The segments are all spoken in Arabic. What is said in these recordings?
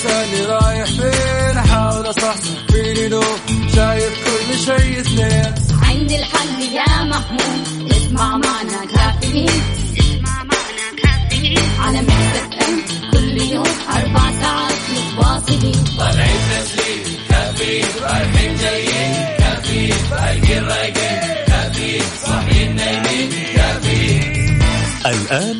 تسألني رايح فين أحاول أصحصح فيني لو شايف كل شيء اثنين عندي الحل يا محمود اسمع معنا كافيين اسمع معنا كافيين على مكتب كل يوم أربع ساعات متواصلين طالعين تسليم كافيين رايحين جايين كافيين رايقين رايقين كافيين صاحيين نايمين كافيين الآن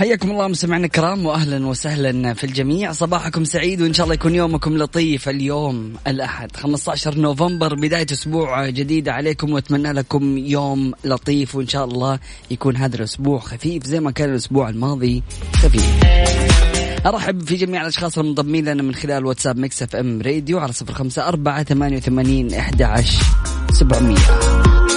حياكم الله مستمعينا الكرام واهلا وسهلا في الجميع. صباحكم سعيد وإن شاء الله يكون يومكم لطيف اليوم الأحد. 15 نوفمبر بداية أسبوع جديده عليكم وأتمنى لكم يوم لطيف وإن شاء الله يكون هذا الأسبوع خفيف زي ما كان الأسبوع الماضي خفيف. أرحب في جميع الأشخاص المنضمين لنا من خلال واتساب Mix FM Radio على 054 88 11 700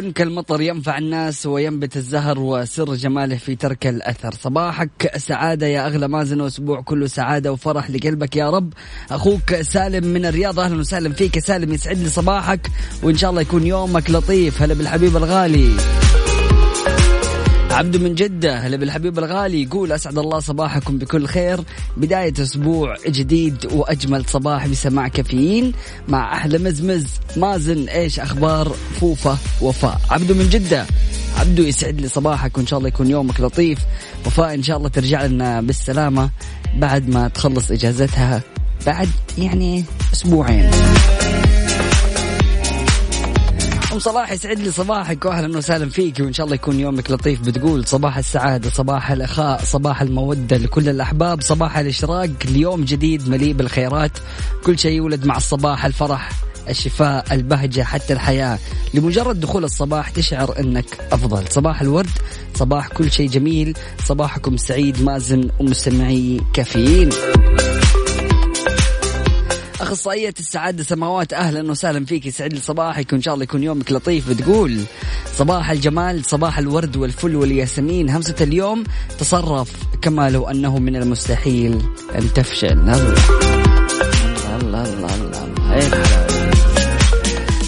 كن كالمطر ينفع الناس وينبت الزهر وسر جماله في ترك الأثر. صباحك سعادة يا أغلى مازن وأسبوع كله سعادة وفرح لقلبك يا رب. أخوك سالم من الرياض أهلا وسهلا فيك. سالم يسعد لي صباحك وإن شاء الله يكون يومك لطيف. هلا بالحبيب الغالي. عبد من جدة هلا بالحبيب الغالي. يقول أسعد الله صباحكم بكل خير. بداية أسبوع جديد وأجمل صباح بسماع كافيين مع أحلى مزمز. مازن إيش أخبار فوفة وفاء. عبد من جدة. عبدو يسعد لي صباحك وإن شاء الله يكون يومك لطيف. وفاء إن شاء الله ترجع لنا بالسلامة بعد ما تخلص إجازتها بعد يعني أسبوعين. صلاح يسعد لي صباحك واهلا وسهلا فيك وإن شاء الله يكون يومك لطيف. بتقول صباح السعادة صباح الأخاء صباح المودة لكل الأحباب صباح الإشراق. ليوم جديد مليء بالخيرات. كل شيء يولد مع الصباح الفرح الشفاء البهجة حتى الحياة. لمجرد دخول الصباح تشعر أنك أفضل. صباح الورد صباح كل شيء جميل. صباحكم سعيد مازن ومستمعي كافيين. أخصائية السعادة سماوات أهلا وسهلا فيك. يسعد لي صباحك وإن شاء الله يكون يومك لطيف. بتقول صباح الجمال صباح الورد والفل والياسمين. همسة اليوم تصرف كما لو أنه من المستحيل أن تفشل. الله الله الله الله. إيه.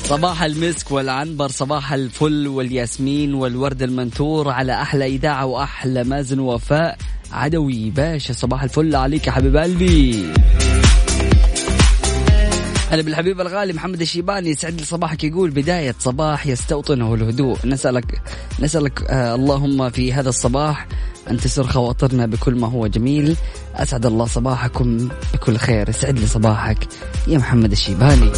صباح المسك والعنبر صباح الفل والياسمين والورد المنثور. على أحلى إذاعة وأحلى مازن وفاء عدوي. باشا صباح الفل. عليك يا حبيب قلبي. هلا بالحبيب الغالي محمد الشيباني يسعد لي صباحك يقول بداية صباح يستوطنه الهدوء. نسألك نسألك آه اللهم في هذا الصباح أن تسر خواطرنا بكل ما هو جميل. أسعد الله صباحكم بكل خير. يسعد لي صباحك يا محمد الشيباني.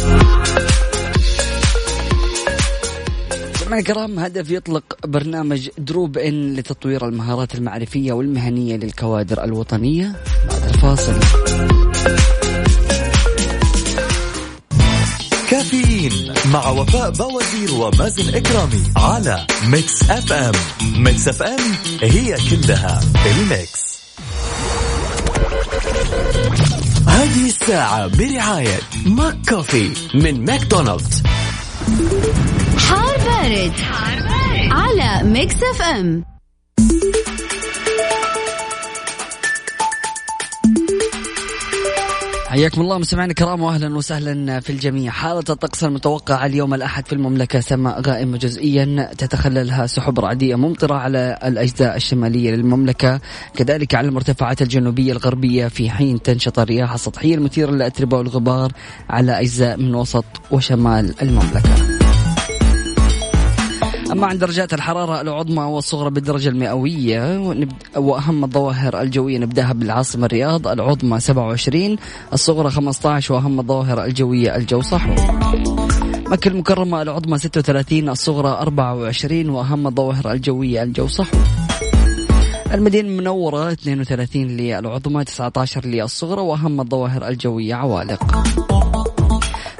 سمعنا الكرام هدف يطلق برنامج دروب إن لتطوير المهارات المعرفية والمهنية للكوادر الوطنية. بعد الفاصل. كافيين مع وفاء بوازير ومازن إكرامي على Mix FM. Mix FM هي كلها ال mix. هذه الساعة برعاية McCoffee من ماكدونالدز. حار بارد, حار بارد. على Mix FM. حياكم الله مستمعينا الكرام واهلا وسهلا في الجميع. حالة الطقس المتوقعة اليوم الأحد في المملكة سماء غائمة جزئيا تتخللها سحب رعدية ممطرة على الأجزاء الشمالية للمملكة. كذلك على المرتفعات الجنوبية الغربية في حين تنشط الرياح السطحية المثيرة للأتربة والغبار على أجزاء من وسط وشمال المملكة. أما عن درجات الحرارة العظمى والصغرى بالدرجة المئوية وأهم الظواهر الجوية نبدأها بالعاصمة الرياض العظمى 27 الصغرى 15 وأهم الظواهر الجوية الجو صحو مكة المكرمة العظمى 36 الصغرى 24 وأهم الظواهر الجوية الجو صحو المدينة المنورة 32 للعظمى 19 للصغرى وأهم الظواهر الجوية عوالق.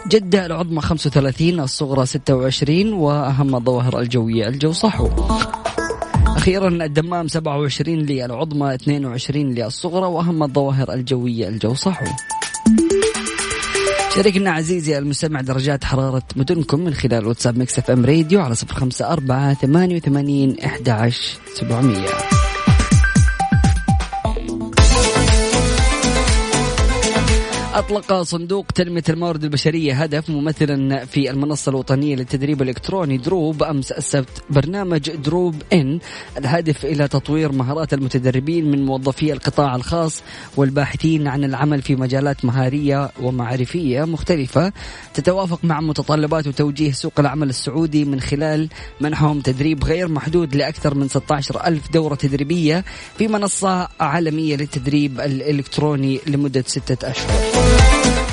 جدة العظمى 35 الصغرى 26 وأهم الظواهر الجوية الجو صحو. أخيرا الدمام 27 للعظمى 22 للصغرى وأهم الظواهر الجوية الجو صحو. شاركنا عزيزي المستمع درجات حرارة مدنكم من خلال واتساب Mix FM Radio على صفر خمسة أربعة ثمانية وثمانين أحد عشر سبعمية. أطلق صندوق تنمية الموارد البشرية هدف ممثلا في المنصة الوطنية للتدريب الإلكتروني دروب أمس السبت. برنامج دروب إن الهادف إلى تطوير مهارات المتدربين من موظفي القطاع الخاص والباحثين عن العمل في مجالات مهارية ومعرفية مختلفة. تتوافق مع متطلبات وتوجيه سوق العمل السعودي من خلال منحهم تدريب غير محدود لأكثر من 16 ألف دورة تدريبية في منصة عالمية للتدريب الإلكتروني لمدة ستة أشهر.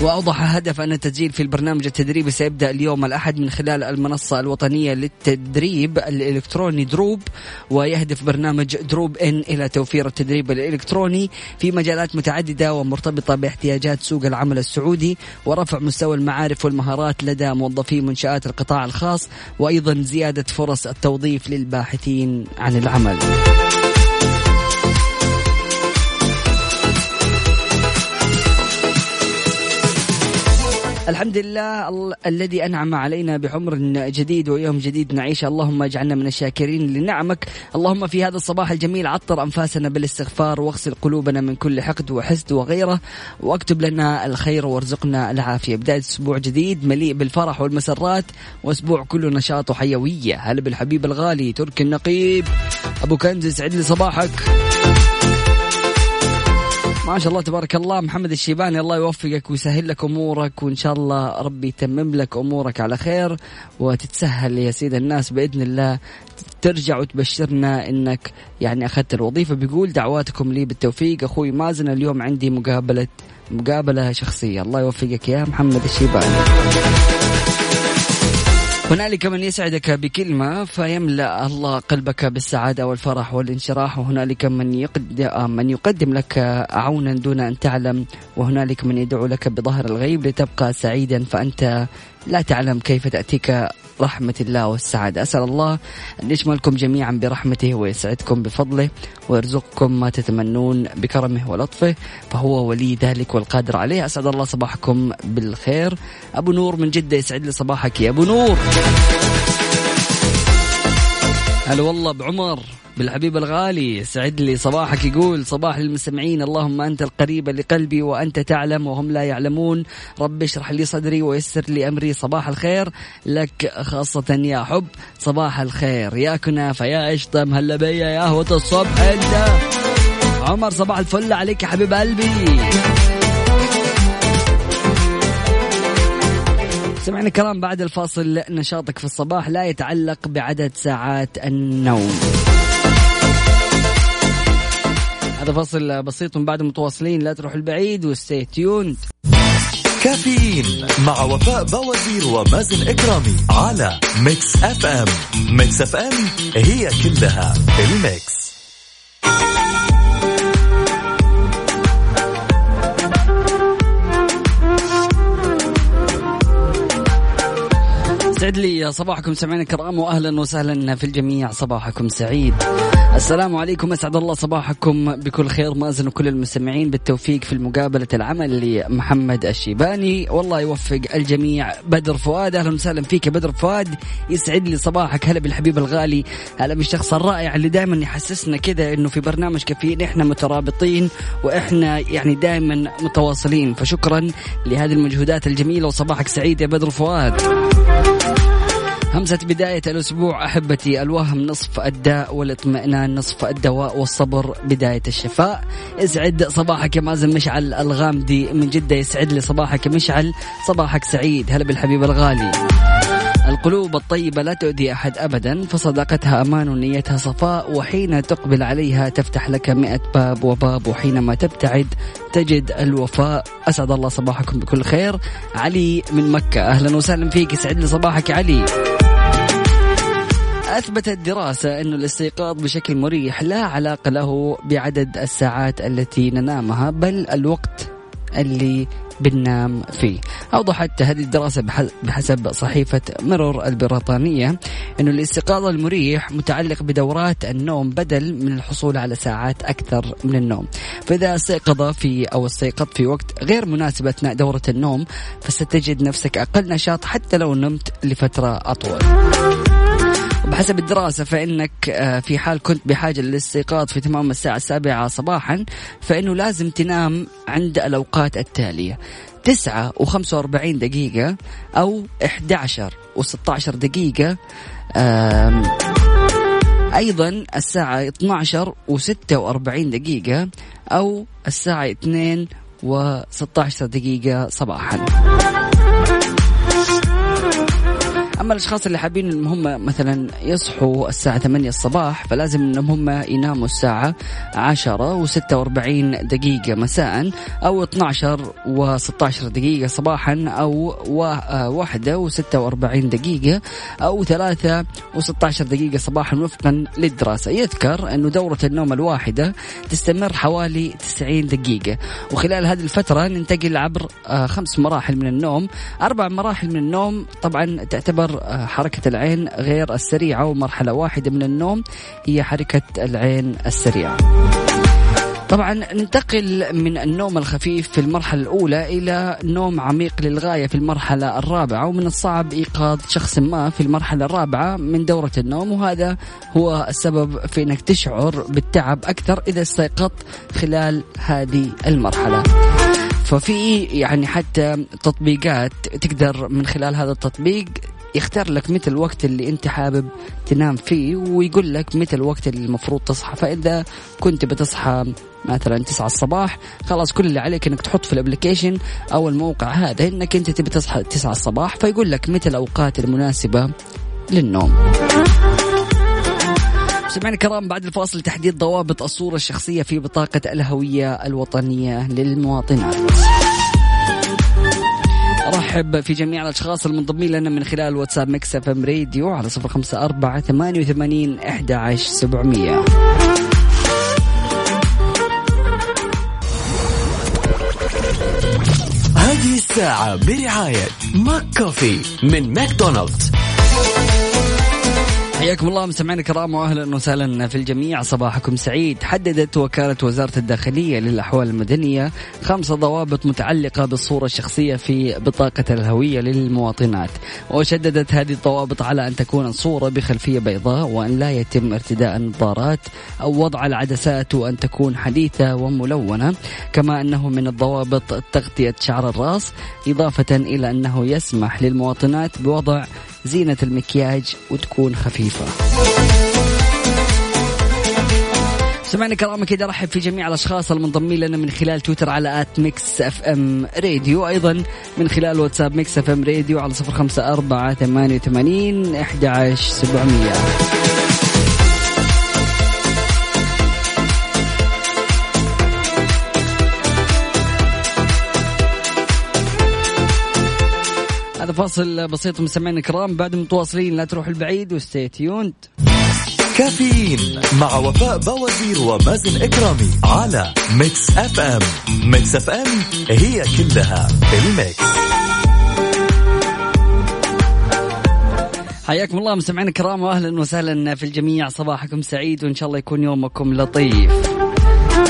وأوضح هدف أن التسجيل في البرنامج التدريبي سيبدأ اليوم الأحد من خلال المنصة الوطنية للتدريب الإلكتروني دروب ويهدف برنامج دروب إن إلى توفير التدريب الإلكتروني في مجالات متعددة ومرتبطة باحتياجات سوق العمل السعودي ورفع مستوى المعارف والمهارات لدى موظفي منشآت القطاع الخاص وأيضا زيادة فرص التوظيف للباحثين عن العمل. الحمد لله الذي أنعم علينا بعمر جديد ويوم جديد نعيش اللهم اجعلنا من الشاكرين لنعمك. اللهم في هذا الصباح الجميل عطر أنفاسنا بالاستغفار واغسل قلوبنا من كل حقد وحسد وغيرة واكتب لنا الخير وارزقنا العافية. بداية أسبوع جديد مليء بالفرح والمسرات وأسبوع كله نشاط وحيوية. هلا بالحبيب الغالي تركي النقيب. أبو كنز يسعد لي صباحك. ما شاء الله تبارك الله محمد الشيباني الله يوفقك ويسهل لك أمورك وإن شاء الله ربي يتمم لك أمورك على خير وتتسهل يا سيد الناس بإذن الله. ترجع وتبشرنا إنك يعني أخذت الوظيفة. بيقول دعواتكم لي بالتوفيق. أخوي مازن اليوم عندي مقابله مقابلة شخصية. الله يوفقك يا محمد الشيباني. هنالك من يسعدك بكلمة فيملأ الله قلبك بالسعادة والفرح والانشراح وهنالك من يقدم, من يقدم لك عونا دون أن تعلم وهنالك من يدعو لك بظهر الغيب لتبقى سعيدا فأنت لا تعلم كيف تأتيك رحمة الله والسعادة. أسأل الله أن يشملكم جميعا برحمته ويسعدكم بفضله ويرزقكم ما تتمنون بكرمه ولطفه فهو ولي ذلك والقادر عليه. أسعد الله صباحكم بالخير. أبو نور من جدة يسعد لي صباحك يا أبو نور. هلا والله بعمر. بالحبيب الغالي سعد لي صباحك يقول صباح للمستمعين اللهم أنت القريب لقلبي وأنت تعلم وهم لا يعلمون. رب اشرح لي صدري ويسر لي أمري صباح الخير لك خاصة يا حب صباح الخير. يا كنافة يا اشطم هلا بيا يا هوة الصبح أنت. عمر صباح الفل عليك يا حبيب قلبي. سمعنا كلام بعد الفاصل نشاطك في الصباح لا يتعلق بعدد ساعات النوم. هذا فاصل بسيط من بعد متواصلين. لا تروح البعيد و stay tuned كافيين مع وفاء بوازير ومازن إكرامي على Mix FM Mix FM هي كلها ال mix. سعد لي صباحكم سمعنا الكرام واهلا وسهلا في الجميع. صباحكم سعيد. السلام عليكم. أسعد الله صباحكم بكل خير. مازن وكل المستمعين بالتوفيق في المقابله العمل لمحمد الشيباني. والله يوفق الجميع. بدر فؤاد أهلا وسهلا فيك يا بدر فؤاد. يسعد لي صباحك. هلا بالحبيب الغالي. هلا بالشخص الرائع اللي دائما يحسسنا كذا إنه في برنامج كافيين إحنا مترابطين وإحنا يعني دائما متواصلين. فشكرا لهذه المجهودات الجميلة. وصباحك سعيد يا بدر فؤاد. همسة بداية الأسبوع أحبتي الوهم نصف الداء والاطمئنان نصف الدواء والصبر بداية الشفاء. يسعد صباحك يا مازن مشعل الغامدي. من جدة يسعد لي صباحك مشعل. صباحك سعيد. هلا بالحبيب الغالي. القلوب الطيبة لا تؤذي أحد أبدا. فصداقتها أمان ونيتها صفاء. وحين تقبل عليها تفتح لك مئة باب وباب. وحينما تبتعد تجد الوفاء. أسعد الله صباحكم بكل خير. علي من مكة. أهلا وسهلا فيك. يسعد لي صباحك علي. أثبتت دراسة أن الاستيقاظ بشكل مريح لا علاقة له بعدد الساعات التي ننامها بل الوقت اللي بننام فيه. أوضحت هذه الدراسة بحسب صحيفة ميرور البريطانية أن الاستيقاظ المريح متعلق بدورات النوم بدل من الحصول على ساعات أكثر من النوم. فإذا استيقظ في أو استيقظت في وقت غير مناسب أثناء دورة النوم فستجد نفسك أقل نشاط حتى لو نمت لفترة أطول. بحسب الدراسة فإنك آه، في حال كنت بحاجة للاستيقاظ في تمام الساعة السابعة صباحا فإنه لازم تنام عند الأوقات التالية. تسعة وخمسة وأربعين دقيقة أو إحدى عشر وستة عشر دقيقة أيضا الساعة 12 و46 دقيقة أو الساعة 2 و16 دقيقة صباحا. الأشخاص اللي حابين إنهم هم مثلا يصحوا الساعة 8 الصباح فلازم إنهم هم يناموا الساعة 10 و46 دقيقة مساء أو 12 و16 دقيقة صباحا أو 1 و46 دقيقة أو 3 و16 دقيقة صباحا وفقا للدراسة. يذكر إنه دورة النوم الواحدة تستمر حوالي 90 دقيقة. وخلال هذه الفترة ننتقل عبر آه، خمس مراحل من النوم. أربع مراحل من النوم طبعا تعتبر آه، حركة العين غير السريعة ومرحلة واحدة من النوم هي حركة العين السريعة. طبعا ننتقل من النوم الخفيف في المرحلة الأولى إلى نوم عميق للغاية في المرحلة الرابعة ومن الصعب إيقاظ شخص ما في المرحلة الرابعة من دورة النوم وهذا هو السبب في أنك تشعر بالتعب أكثر إذا استيقظت خلال هذه المرحلة. ففي يعني حتى تطبيقات تقدر من خلال هذا التطبيق يختار لك متى الوقت اللي انت حابب تنام فيه ويقول لك متى الوقت اللي المفروض تصحى. فإذا كنت بتصحى مثلا 9 الصباح خلاص كل اللي عليك إنك تحط في الأبلكيشن أو الموقع هذا إنك أنت تبي تصحى 9 الصباح فيقول لك متى الاوقات المناسبة للنوم. سمعنا الكرام بعد الفاصل تحديد ضوابط الصورة الشخصية في بطاقة الهوية الوطنية للمواطنات. ارحب في جميع الأشخاص المنضمين لنا من خلال واتساب Mix FM Radio على صفر خمسة أربعة ثمانية وثمانين إحدى عشر سبعمئه هذه الساعة برعاية McCoffee من ماكدونالدز. حياكم الله مستمعينا الكرام واهلا وسهلا في الجميع. صباحكم سعيد. حددت وكالة وزارة الداخلية للأحوال المدنية خمس ضوابط متعلقة بالصورة الشخصية في بطاقة الهوية للمواطنات. وشددت هذه الضوابط على أن تكون الصورة بخلفية بيضاء وأن لا يتم ارتداء النظارات أو وضع العدسات وأن تكون حديثة وملونة. كما أنه من الضوابط تغطية شعر الراس إضافة إلى أنه يسمح للمواطنات بوضع زينة المكياج وتكون خفيفة. سمعنا كرام أكيد ارحب في جميع الأشخاص المنضمين لنا من خلال تويتر على at Mix FM Radio. أيضا من خلال واتساب Mix FM Radio على صفر خمسة أربعة ثمانية وثمانين إحدى عشر سبعمية. هذا فاصل بسيط مستمعينا الكرام. بعد متواصلين لا تروح البعيد و stay tuned كافيين مع وفاء بوازير ومازن إكرامي على Mix FM Mix FM هي كلها ال mix. حياكم الله مستمعينا الكرام واهلا وسهلا في الجميع. صباحكم سعيد وإن شاء الله يكون يومكم لطيف.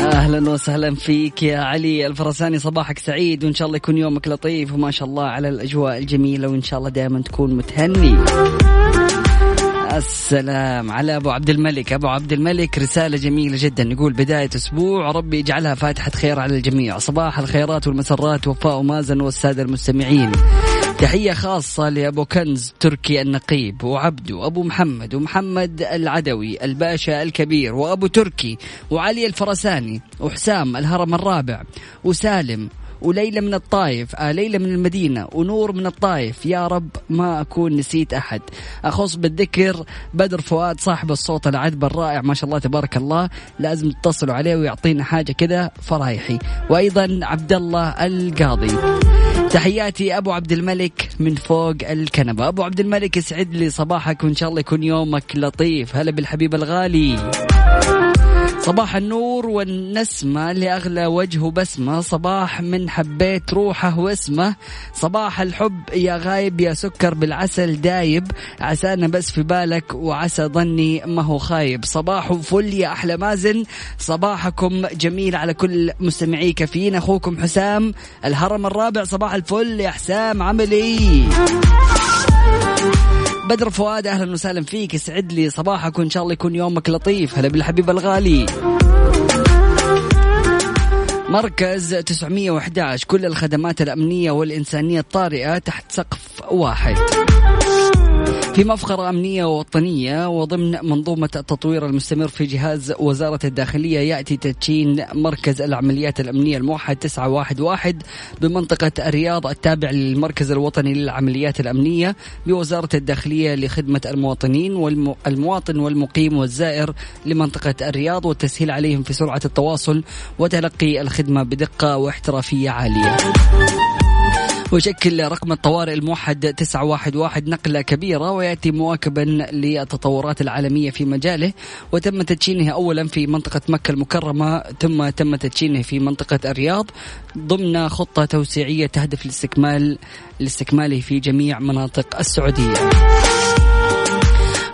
أهلا وسهلا فيك يا علي الفرساني. صباحك سعيد وإن شاء الله يكون يومك لطيف وما شاء الله على الأجواء الجميلة وإن شاء الله دائما تكون متهني. السلام على أبو عبد الملك. أبو عبد الملك رسالة جميلة جدا. يقول بداية أسبوع ربي يجعلها فاتحة خير على الجميع. صباح الخيرات والمسرات وفاء ومازن والسادة المستمعين. تحية خاصة لأبو كنز تركي النقيب وعبدو أبو محمد ومحمد العدوي الباشا الكبير وأبو تركي وعلي الفرساني وحسام الهرم الرابع وسالم وليلى من الطايف آه ليلى من المدينة ونور من الطايف. يا رب ما أكون نسيت أحد. أخص بالذكر بدر فؤاد صاحب الصوت العذب الرائع ما شاء الله تبارك الله لازم تتصلوا عليه ويعطينا حاجة كذا فرايحي. وأيضا عبد الله القاضي. تحياتي أبو عبد الملك من فوق الكنبة. أبو عبد الملك يسعد لي صباحك وإن شاء الله يكون يومك لطيف. هلا بالحبيب الغالي. صباح النور والنسمة لأغلى وجه وبسمة صباح من حبيت روحه واسمه. صباح الحب يا غايب يا سكر بالعسل دايب. عسانا بس في بالك وعسى ظني ما هو خايب. صباح فل يا أحلى مازن. صباحكم جميل على كل مستمعي كافيين. أخوكم حسام الهرم الرابع. صباح الفل يا حسام عملي. بدر فؤاد أهلا وسهلا فيك. يسعد لي صباحك وإن شاء الله يكون يومك لطيف. هلا بالحبيب الغالي. مركز 911 كل الخدمات الأمنية والإنسانية الطارئة تحت سقف واحد. في مفخرة أمنية وطنية وضمن منظومة التطوير المستمر في جهاز وزارة الداخلية يأتي تدشين مركز العمليات الأمنية الموحد 911 بمنطقة الرياض التابع للمركز الوطني للعمليات الأمنية بوزارة الداخلية لخدمة المواطنين والمواطن والمقيم والزائر لمنطقة الرياض والتسهيل عليهم في سرعة التواصل وتلقي الخدمة بدقة واحترافية عالية. ويشكل رقم الطوارئ الموحد 911 نقلة كبيرة ويأتي مواكبا للتطورات العالمية في مجاله وتم تدشينه أولا في منطقة مكة المكرمة ثم تم تدشينه في منطقة الرياض ضمن خطة توسيعية تهدف لاستكمال لاستكماله في جميع مناطق السعودية.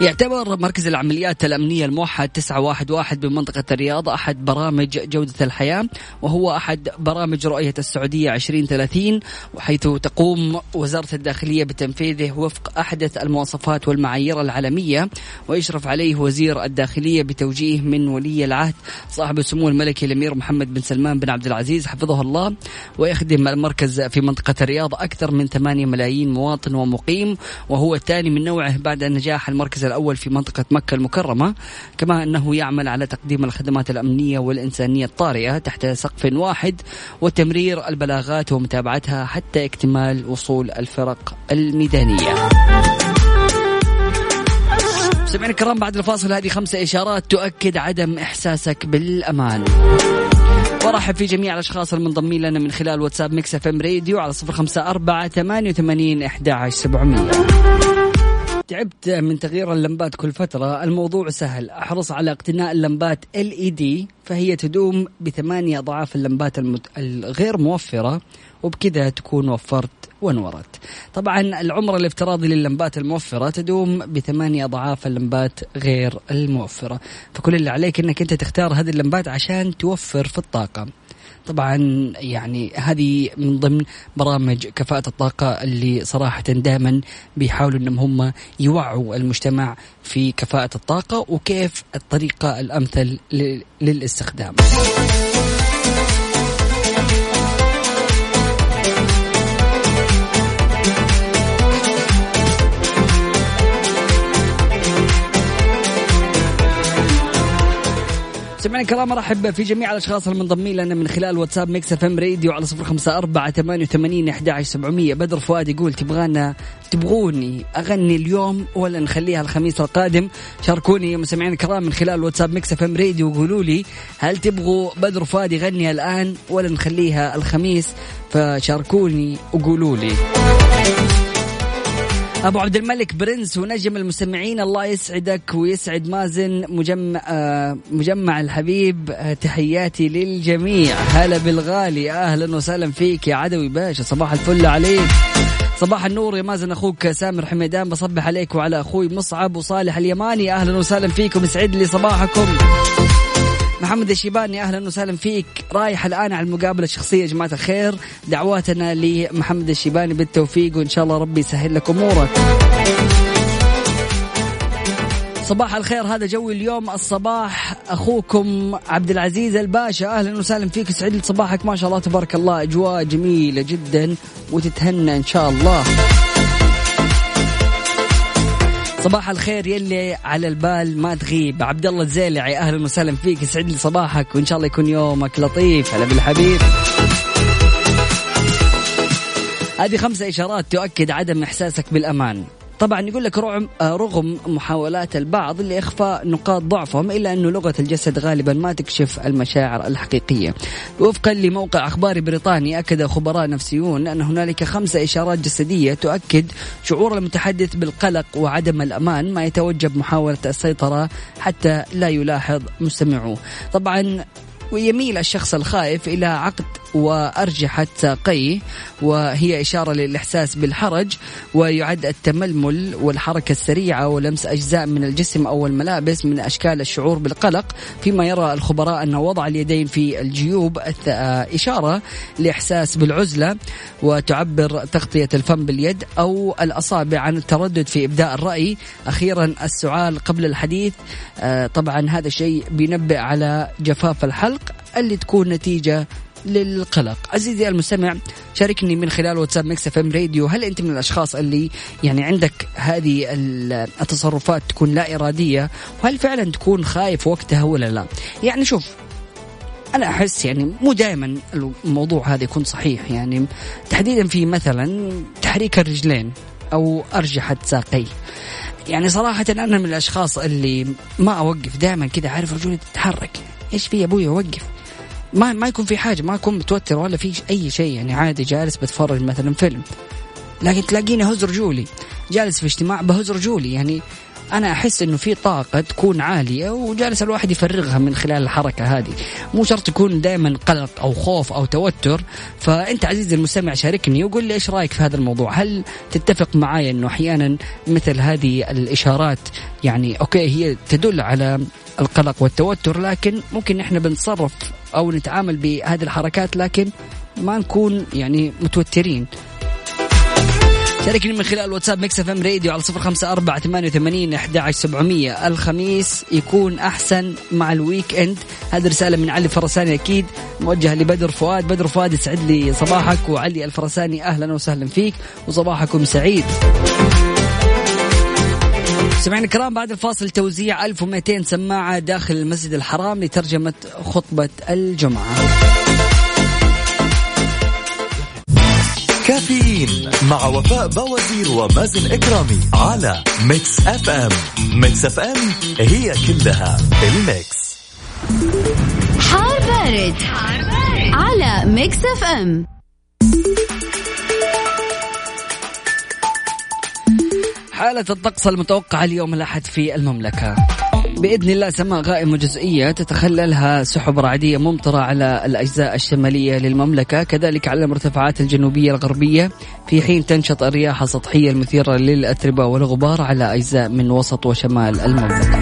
يعتبر مركز العمليات الأمنية الموحد 911 بمنطقة الرياض أحد برامج جودة الحياة وهو أحد برامج رؤية السعودية 2030 وحيث تقوم وزارة الداخلية بتنفيذه وفق أحدث المواصفات والمعايير العالمية ويشرف عليه وزير الداخلية بتوجيه من ولي العهد صاحب السمو الملكي الأمير محمد بن سلمان بن عبد العزيز حفظه الله ويخدم المركز في منطقة الرياض أكثر من 8 ملايين مواطن ومقيم وهو الثاني من نوعه بعد نجاح المركز الأول في منطقة مكة المكرمة كما أنه يعمل على تقديم الخدمات الأمنية والإنسانية الطارئة تحت سقف واحد وتمرير البلاغات ومتابعتها حتى اكتمال وصول الفرق الميدانية. سمعنا الكرام بعد الفاصل هذه خمسة إشارات تؤكد عدم إحساسك بالأمان. ورحب في جميع الأشخاص المنضمين لنا من خلال واتساب Mix FM Radio على صفر خمسة أربعة ثمانية وثمانين إحدى عشر سبعمية. تعبت من تغيير اللمبات كل فترة. الموضوع سهل. أحرص على اقتناء اللمبات دي فهي تدوم بثمانية أضعاف اللمبات المت... الغير موفرة وبكذا تكون وفرت ونورت طبعا العمر الافتراضي لللمبات الموفرة تدوم بثمانية أضعاف اللمبات غير الموفرة. فكل اللي عليك أنك أنت تختار هذه اللمبات عشان توفر في الطاقة. طبعا يعني هذه من ضمن برامج كفاءة الطاقة اللي صراحة دائما بيحاولوا إنهم هم يوعوا المجتمع في كفاءة الطاقة وكيف الطريقة الأمثل للاستخدام. سمعنا الكرام ارحب في جميع الأشخاص المنضمين لنا من خلال واتساب Mix FM Radio على صفر خمسة أربعة ثمانية وثمانين أحد سبعمية. بدر فؤاد يقول تبغانا تبغوني أغني اليوم ولا نخليها الخميس القادم؟ شاركوني مستمعين الكرام من خلال واتساب Mix FM Radio. وقولوا لي هل تبغوا بدر فؤاد يغني الآن ولا نخليها الخميس؟ فشاركوني وقولوا لي. أبو عبد الملك برنس ونجم المستمعين الله يسعدك ويسعد مازن مجمع آه، مجمع الحبيب آه، تحياتي للجميع. هلا بالغالي أهلا وسهلا فيك يا عدوي باشا صباح الفل عليك. صباح النور يا مازن أخوك سامر حميدان بصبح عليك وعلى أخوي مصعب وصالح اليماني أهلا وسهلا فيكم يسعد لي صباحكم. محمد الشيباني أهلا وسهلا فيك. رايح الآن على المقابلة الشخصية يا جماعة الخير. دعواتنا لمحمد الشيباني بالتوفيق وإن شاء الله ربي يسهل لك أمورك. صباح الخير هذا جوي اليوم الصباح. أخوكم عبد العزيز الباشا أهلا وسهلا فيك. سعيد صباحك ما شاء الله تبارك الله. أجواء جميلة جدا وتتهنى إن شاء الله. صباح الخير يلي على البال ما تغيب. عبد الله الزيلعي أهلا وسهلا فيك. يسعد لي صباحك وإن شاء الله يكون يومك لطيف. هلا بالحبيب. هذه خمسة إشارات تؤكد عدم إحساسك بالأمان. طبعا يقول لك رغم رغم محاولات البعض لإخفاء نقاط ضعفهم إلا أنه لغة الجسد غالبا ما تكشف المشاعر الحقيقية. وفقا لموقع اخباري بريطاني أكد خبراء نفسيون أن هنالك خمسه إشارات جسدية تؤكد شعور المتحدث بالقلق وعدم الأمان ما يتوجب محاولة السيطرة حتى لا يلاحظ مستمعوه. طبعا ويميل الشخص الخائف إلى عقد وأرجحة ساقيه وهي إشارة للإحساس بالحرج ويعد التململ والحركة السريعة ولمس أجزاء من الجسم أو الملابس من أشكال الشعور بالقلق فيما يرى الخبراء أن وضع اليدين في الجيوب. إشارة لإحساس بالعزلة وتعبر تغطية الفم باليد أو الأصابع عن التردد في إبداء الرأي. أخيرا السعال قبل الحديث. آه، طبعا هذا الشيء بينبئ على جفاف الحلق. اللي تكون نتيجة للقلق. عزيزي المستمع شاركني من خلال واتساب Mix FM Radio. هل أنت من الأشخاص اللي يعني عندك هذه التصرفات تكون لا إرادية؟ وهل فعلا تكون خايف وقتها ولا لا؟ يعني شوف أنا أحس يعني مو دائما الموضوع هذا يكون صحيح. يعني تحديدا في مثلا تحريك الرجلين أو أرجحة ساقي. يعني صراحة أنا من الأشخاص اللي ما أوقف دائما كذا عارف رجولي تتحرك إيش في يا أبوي أوقف ما ما يكون في حاجة ما أكون متوتر ولا في أي شيء يعني عادي جالس بتفرج مثلا فيلم. لكن تلاقيني هز رجولي جالس في اجتماع بهز رجولي يعني أنا أحس إنه في طاقة تكون عالية وجالس الواحد يفرغها من خلال الحركة هذه. مو شرط يكون دائما قلق أو خوف أو توتر. فأنت عزيزي المستمع شاركني وقول لي إيش رأيك في هذا الموضوع؟ هل تتفق معي إنه أحيانا مثل هذه الإشارات يعني أوكي هي تدل على القلق والتوتر لكن ممكن إحنا بنتصرف أو نتعامل بهذه الحركات لكن ما نكون يعني متوترين. شاركني من خلال واتساب Mix FM Radio على صفر خمسة أربعة ثمانية وثمانين أحد سبعمية. الخميس يكون أحسن مع ال weekend. هذه رسالة من علي الفرساني أكيد. موجهة لبدر فؤاد. بدر فؤاد يسعد لي صباحك. وعلي الفرساني أهلا وسهلا فيك. وصباحكم سعيد. سمعنا الكرام بعد الفاصل توزيع 1200 سماعة داخل المسجد الحرام لترجمة خطبة الجمعة. كافيين مع وفاء بوازير ومازن إكرامي على Mix FM. Mix FM هي كلها ال mix. حار بارد, حار بارد. على Mix FM. حالة الطقس المتوقعة اليوم الأحد في المملكة. بإذن الله سماء غائمة جزئية تتخللها سحب رعدية ممطرة على الأجزاء الشمالية للمملكة. كذلك على المرتفعات الجنوبية الغربية في حين تنشط الرياح السطحية المثيرة للأتربة والغبار على أجزاء من وسط وشمال المملكة.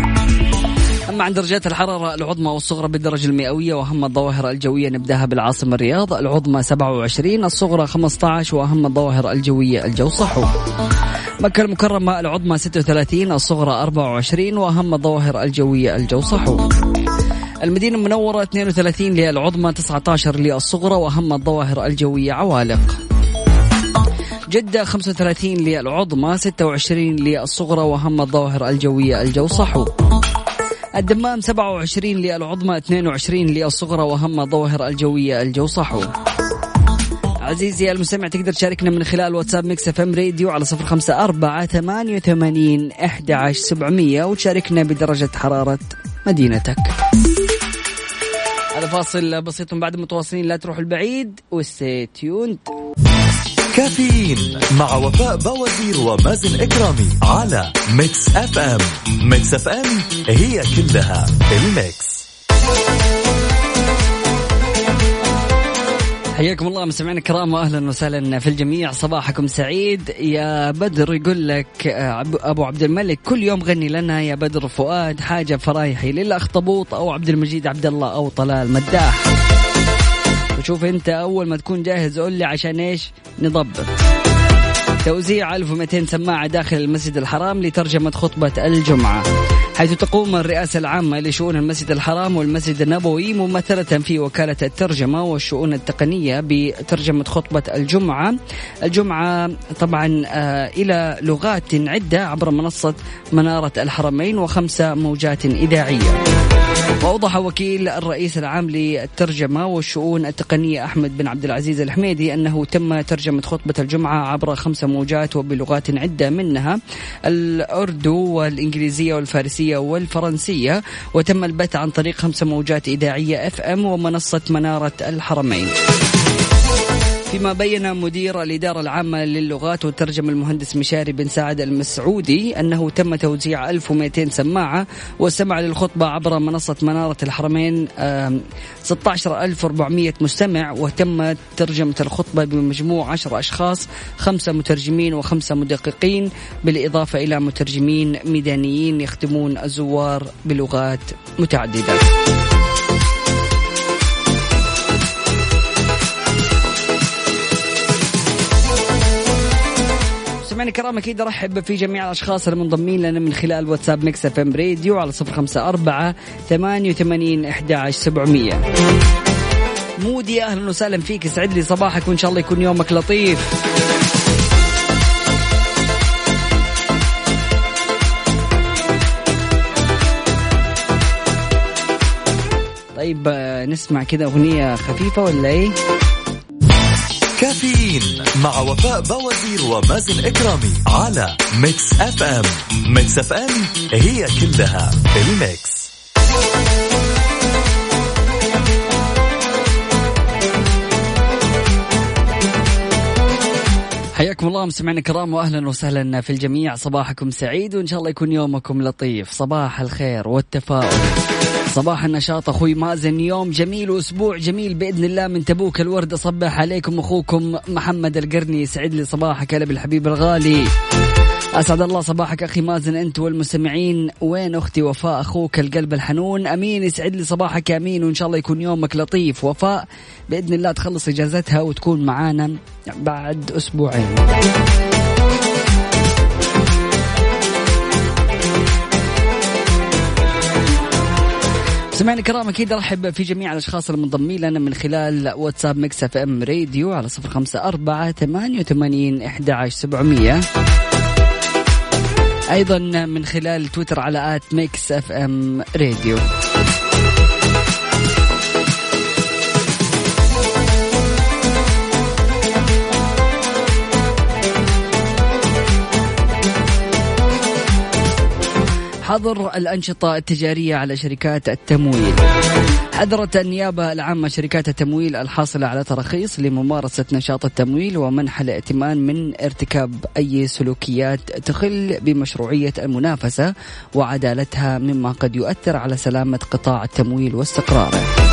أما عن درجات الحرارة العظمى والصغرى بالدرجة المئوية وأهم الظواهر الجوية نبدأها بالعاصمة الرياض العظمى 27 الصغرى 15 وأهم الظواهر الجوية الجو صحو مكة المكرمة العظمى 36 الصغرى 24 وأهم الظواهر الجوية الجو صحو المدينة المنورة 32 للعظمى 19 للصغرى وأهم الظواهر الجوية عوالق. جدة 35 للعظمى 26 للصغرى وأهم الظواهر الجوية الجو صحو الدمام 27 للعظمى 22 للصغرى وأهم الظواهر الجوية الجو صحو عزيزي المستمع تقدر تشاركنا من خلال واتساب Mix FM Radio على صفر خمسة أربعة ثمانية وثمانين أحد عشر سبعمية وتشاركنا بدرجة حرارة مدينتك. هذا فاصل بسيط بعد متواصلين لا تروح البعيد و stay tuned كافيين مع وفاء بوازير ومازن إكرامي على Mix FM. Mix FM هي كلها ال mix. حياكم الله مستمعينا الكرام واهلا وسهلا في الجميع. صباحكم سعيد. يا بدر يقول لك آه، أبو عبد الملك كل يوم غني لنا يا بدر فؤاد. حاجة فرايحي للأخطبوط أو عبد المجيد عبد الله أو طلال مداح. وشوف أنت أول ما تكون جاهز قول لي عشان إيش؟ نضبط. توزيع 1200 سماعة داخل المسجد الحرام لترجمة خطبة الجمعة حيث تقوم الرئاسة العامة لشؤون المسجد الحرام والمسجد النبوي ممثلة في وكالة الترجمة والشؤون التقنية بترجمة خطبة الجمعة. الجمعة طبعا آه، إلى لغات عدة عبر منصة منارة الحرمين وخمسة موجات إذاعية. وأوضح وكيل الرئيس العام للترجمة والشؤون التقنية أحمد بن عبد العزيز الحميدي أنه تم ترجمة خطبة الجمعة عبر خمس موجات وبلغات عدة منها الأردو والإنجليزية والفارسية والفرنسية وتم البث عن طريق خمس موجات إذاعية اف ام ومنصة منارة الحرمين. فيما بين مدير الإدارة العامة للغات والترجمة المهندس مشاري بن سعد المسعودي أنه تم توزيع 1200 سماعة والسمع للخطبة عبر منصة منارة الحرمين 16400 مستمع وتم ترجمة الخطبة بمجموع 10 أشخاص خمسة مترجمين وخمسة مدققين بالإضافة إلى مترجمين ميدانيين يخدمون الزوار بلغات متعددة. مستمعينا الكرام أكيد أرحب في جميع الأشخاص المنضمين لنا من خلال واتساب Mix FM Radio على صفر خمسة أربعة ثمانية وثمانين إحدى سبعمية. مودي أهلا وسهلا فيك. يسعد لي صباحك وإن شاء الله يكون يومك لطيف. طيب نسمع كذا أغنية خفيفة ولا إيه؟ كافيين مع وفاء بوازير ومازن إكرامي على Mix FM. Mix FM هي كلها ال mix. حياكم الله مستمعينا الكرام واهلا وسهلا في الجميع. صباحكم سعيد وإن شاء الله يكون يومكم لطيف. صباح الخير والتفاؤل. صباح النشاط أخوي مازن. يوم جميل وأسبوع جميل بإذن الله. من تبوك الورد أصبح عليكم أخوكم محمد القرني. يسعد لي صباحك هلا بالحبيب الغالي. أسعد الله صباحك أخي مازن. أنت والمستمعين وين أختي؟ وفاء أخوك القلب الحنون. أمين يسعد لي صباحك أمين. وإن شاء الله يكون يومك لطيف. وفاء بإذن الله تخلص إجازتها وتكون معانا بعد أسبوعين. سمعنا الكرام أكيد ارحب في جميع الأشخاص المنضمين لنا من خلال واتساب Mix FM Radio على صفر خمسة أربعة ثمانية وثمانين إحدى عشر سبعمية. أيضا من خلال تويتر على at Mix FM Radio. حظر الأنشطة التجارية على شركات التمويل. حذرت النيابة العامة شركات التمويل الحاصلة على تراخيص لممارسة نشاط التمويل ومنح الائتمان من ارتكاب أي سلوكيات تخل بمشروعية المنافسة وعدالتها مما قد يؤثر على سلامة قطاع التمويل واستقراره.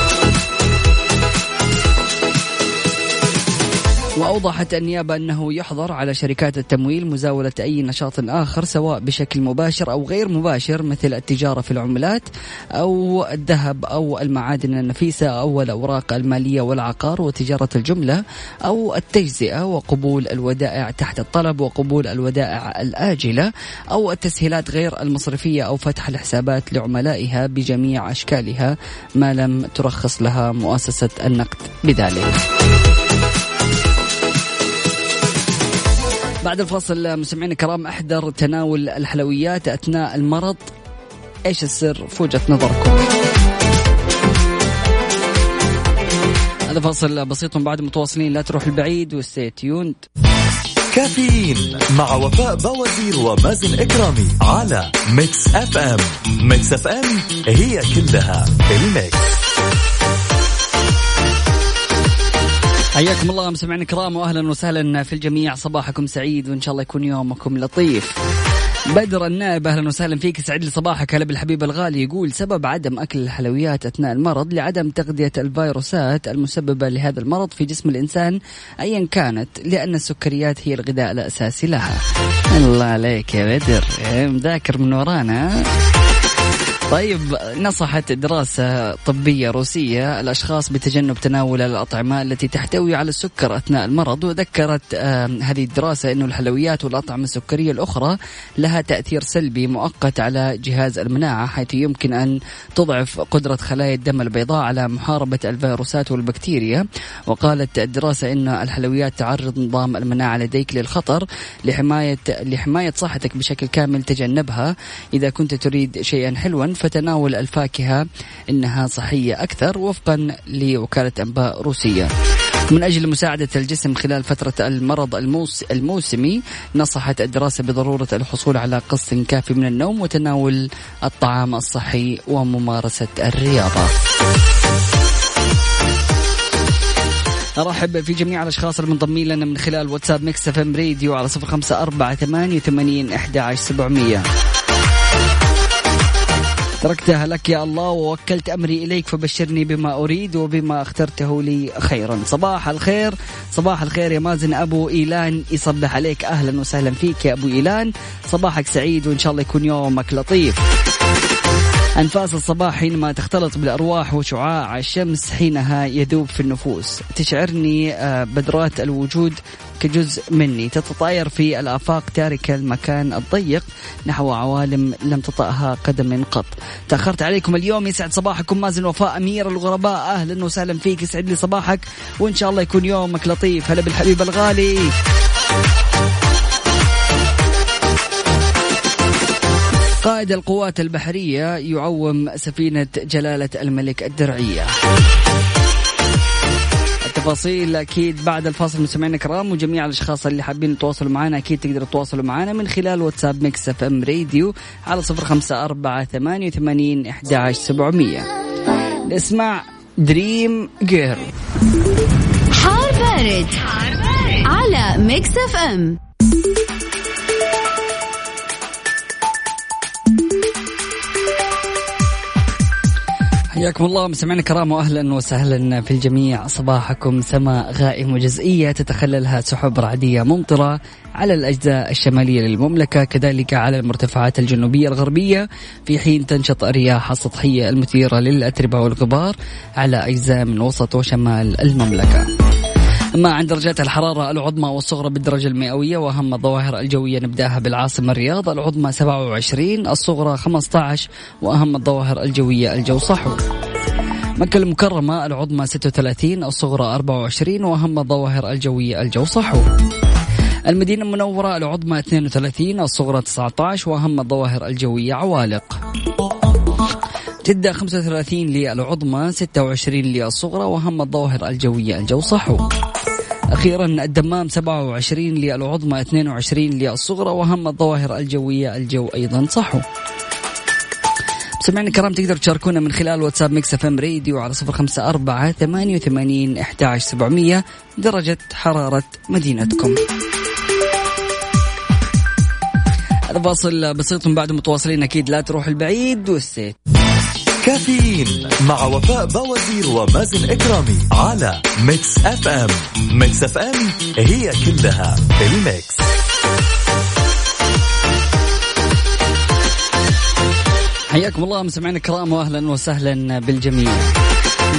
وأوضحت النيابة أنه يحظر على شركات التمويل مزاولة أي نشاط آخر سواء بشكل مباشر أو غير مباشر مثل التجارة في العملات أو الذهب أو المعادن النفيسة أو الأوراق المالية والعقار وتجارة الجملة أو التجزئة وقبول الودائع تحت الطلب وقبول الودائع الآجلة أو التسهيلات غير المصرفية أو فتح الحسابات لعملائها بجميع أشكالها ما لم ترخص لها مؤسسة النقد بذلك. بعد الفاصل مستمعينا الكرام أحذر تناول الحلويات أثناء المرض. إيش السر؟ في وجهه نظركم. هذا فاصل بسيط بعد متواصلين. لا تروح البعيد وستي تيوند كافيين مع وفاء بوازير ومازن إكرامي على Mix FM Mix FM هي كلها ال mix. حياكم الله مستمعينا الكرام واهلا وسهلا في الجميع. صباحكم سعيد وإن شاء الله يكون يومكم لطيف. بدر النائب أهلا وسهلا فيك. سعد لي صباحك هلا بالحبيب الغالي يقول سبب عدم أكل الحلويات أثناء المرض لعدم تغذية الفيروسات المسببة لهذا المرض في جسم الإنسان ايا كانت لأن السكريات هي الغذاء الأساسي لها. الله عليك يا بدر. مذاكر من ورانا. طيب نصحت دراسة طبية روسية الأشخاص بتجنب تناول الأطعمة التي تحتوي على السكر أثناء المرض وذكرت هذه الدراسة أن الحلويات والأطعمة السكرية الأخرى لها تأثير سلبي مؤقت على جهاز المناعة حيث يمكن أن تضعف قدرة خلايا الدم البيضاء على محاربة الفيروسات والبكتيريا. وقالت الدراسة أن الحلويات تعرض نظام المناعة لديك للخطر لحماية لحماية صحتك بشكل كامل تجنبها. إذا كنت تريد شيئا حلوا فتناول الفاكهة إنها صحية أكثر وفقا لوكالة أنباء روسية. من أجل مساعدة الجسم خلال فترة المرض الموس الموسمي نصحت الدراسة بضرورة الحصول على قسط كافي من النوم وتناول الطعام الصحي وممارسة الرياضة. أرحب في جميع الأشخاص المنضمين لنا من خلال واتساب Mix FM Radio على صفر خمسة أربعة ثمانية وثمانين إحدى عشر سبعمئه تركتها لك يا الله ووكلت أمري إليك فبشرني بما أريد وبما أخترته لي خيرا. صباح الخير صباح الخير يا مازن. أبو إيلان يصبح عليك. أهلا وسهلا فيك يا أبو إيلان. صباحك سعيد وإن شاء الله يكون يومك لطيف. أنفاس الصباح حينما تختلط بالأرواح وشعاع الشمس حينها يذوب في النفوس. تشعرني آه، بدرات الوجود كجزء مني. تتطاير في الآفاق تاركة المكان الضيق نحو عوالم لم تطأها قدم قط. تأخرت عليكم اليوم يسعد صباحكم. مازن وفاء أمير الغرباء. أهلا وسهلا فيك. يسعد لي صباحك. وإن شاء الله يكون يومك لطيف. هلا بالحبيب الغالي. قائد القوات البحرية يعوم سفينة جلالة الملك الدرعية. التفاصيل أكيد بعد الفاصل مستمعينا الكرام وجميع الأشخاص اللي حابين يتواصلوا معنا أكيد تقدروا تتواصلوا معنا من خلال واتساب Mix FM Radio على صفر خمسة أربعة ثمانية وثمانين إحدى سبعمية. نسمع Dream Girl حار بارد, حار بارد. على Mix FM. حياكم الله. مستمعينا الكرام واهلا وسهلا في الجميع. صباحكم سماء غائم وجزئية تتخللها سحب رعدية ممطرة على الأجزاء الشمالية للمملكة كذلك على المرتفعات الجنوبية الغربية. في حين تنشط الرياح السطحية المثيرة للأتربة والغبار على أجزاء من وسط وشمال المملكة. أما عن درجات الحرارة العظمى والصغرى بالدرجة المئوية وأهم الظواهر الجوية نبدأها بالعاصمة الرياض العظمى 27 الصغرى 15 وأهم الظواهر الجوية الجو صحو. مكة المكرمة العظمى 36 الصغرى 24 وأهم الظواهر الجوية الجو صحو. المدينة المنورة العظمى 32 الصغرى 19 وأهم الظواهر الجوية عوالق. جدة 35 للعظمى 26 للصغرى وأهم الظواهر الجوية الجو صحو. أخيرا الدمام 27 للعظمى 22 للصغرى وهم الظواهر الجوية الجو أيضا صحو. سمعنا الكرام تقدروا تشاركونا من خلال واتساب Mix FM Radio على صفر خمسة أربعة ثمانية وثمانين إحدى سبعمية درجة حرارة مدينتكم. هذا فاصل بسيط من بعد متواصلين أكيد لا تروح البعيد والسيت كافيين مع وفاء بوازير ومازن إكرامي على Mix FM. Mix FM هي كلها ال Mix. حياكم الله مستمعينا الكرام واهلا وسهلا بالجميع.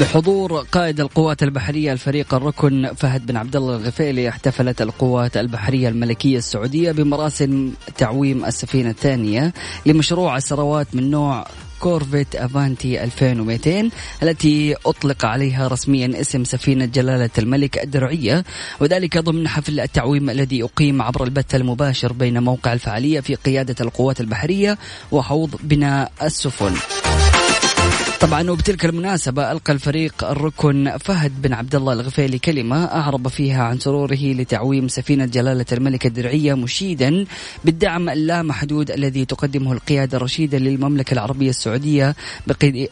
بحضور قائد القوات البحرية الفريق الركن فهد بن عبد الله الغفيلي احتفلت القوات البحرية الملكية السعودية بمراسم تعويم السفينة الثانية لمشروع السروات من نوع كورفيت أفانتي 2200 التي أطلق عليها رسميا اسم سفينة جلالة الملك الدرعية وذلك ضمن حفل التعويم الذي أقيم عبر البث المباشر بين موقع الفعالية في قيادة القوات البحرية وحوض بناء السفن. طبعا وبتلك المناسبة ألقى الفريق الركن فهد بن عبد الله الغفيلي كلمة أعرب فيها عن سروره لتعويم سفينة جلالة الملك الدرعية مشيدا بالدعم اللامحدود الذي تقدمه القيادة الرشيدة للمملكة العربية السعودية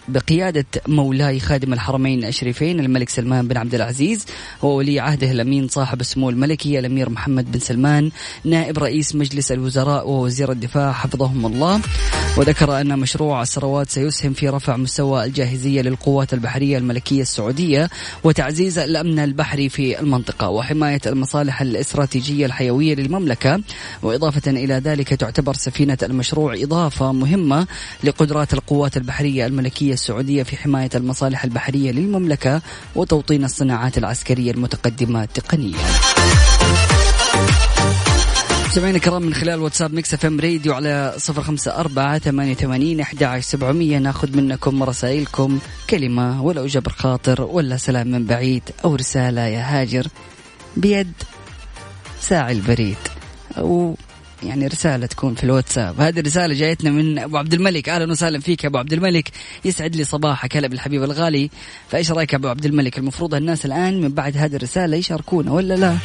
بقيادة مولاي خادم الحرمين الشريفين الملك سلمان بن عبد العزيز. وولي عهده الأمين صاحب السمو الملكي الأمير محمد بن سلمان نائب رئيس مجلس الوزراء ووزير الدفاع حفظهم الله. وذكر أن مشروع الثروات سيسهم في رفع مستوى الجاهزية للقوات البحرية الملكية السعودية وتعزيز الأمن البحري في المنطقة وحماية المصالح الاستراتيجية الحيوية للمملكة. وإضافة إلى ذلك تعتبر سفينة المشروع إضافة مهمة لقدرات القوات البحرية الملكية السعودية في حماية المصالح البحرية للمملكة وتوطين الصناعات العسكرية المتقدمة تقنيا. مستمعينا الكرام من خلال واتساب Mix FM Radio على صفر خمسة أربعة ثمانية وثمانين أحد سبعمية. ناخذ منكم رسائلكم كلمة ولا جبر خاطر ولا سلام من بعيد أو رسالة يا هاجر بيد ساعي البريد. أو يعني رسالة تكون في الواتساب. هذه الرسالة جايتنا من أبو عبد الملك. أهلا وسهلا فيك يا أبو عبد الملك. يسعد لي صباحك هلا بالحبيب الغالي. فإيش رأيك يا أبو عبد الملك؟ المفروض الناس الآن من بعد هذه الرسالة يشاركونا ولا لا؟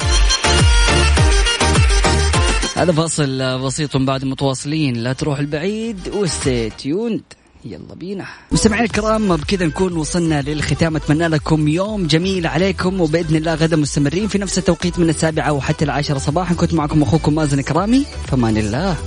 هذا فاصل بسيط بعد متواصلين. لا تروح البعيد وستي تيوند. يلا بينا. مستمعينا الكرام بكذا نكون وصلنا للختام. أتمنى لكم يوم جميل عليكم وبإذن الله غدا مستمرين في نفس التوقيت من السابعة وحتى العاشرة صباحا. كنت معكم أخوكم مازن كرامي. فمان الله.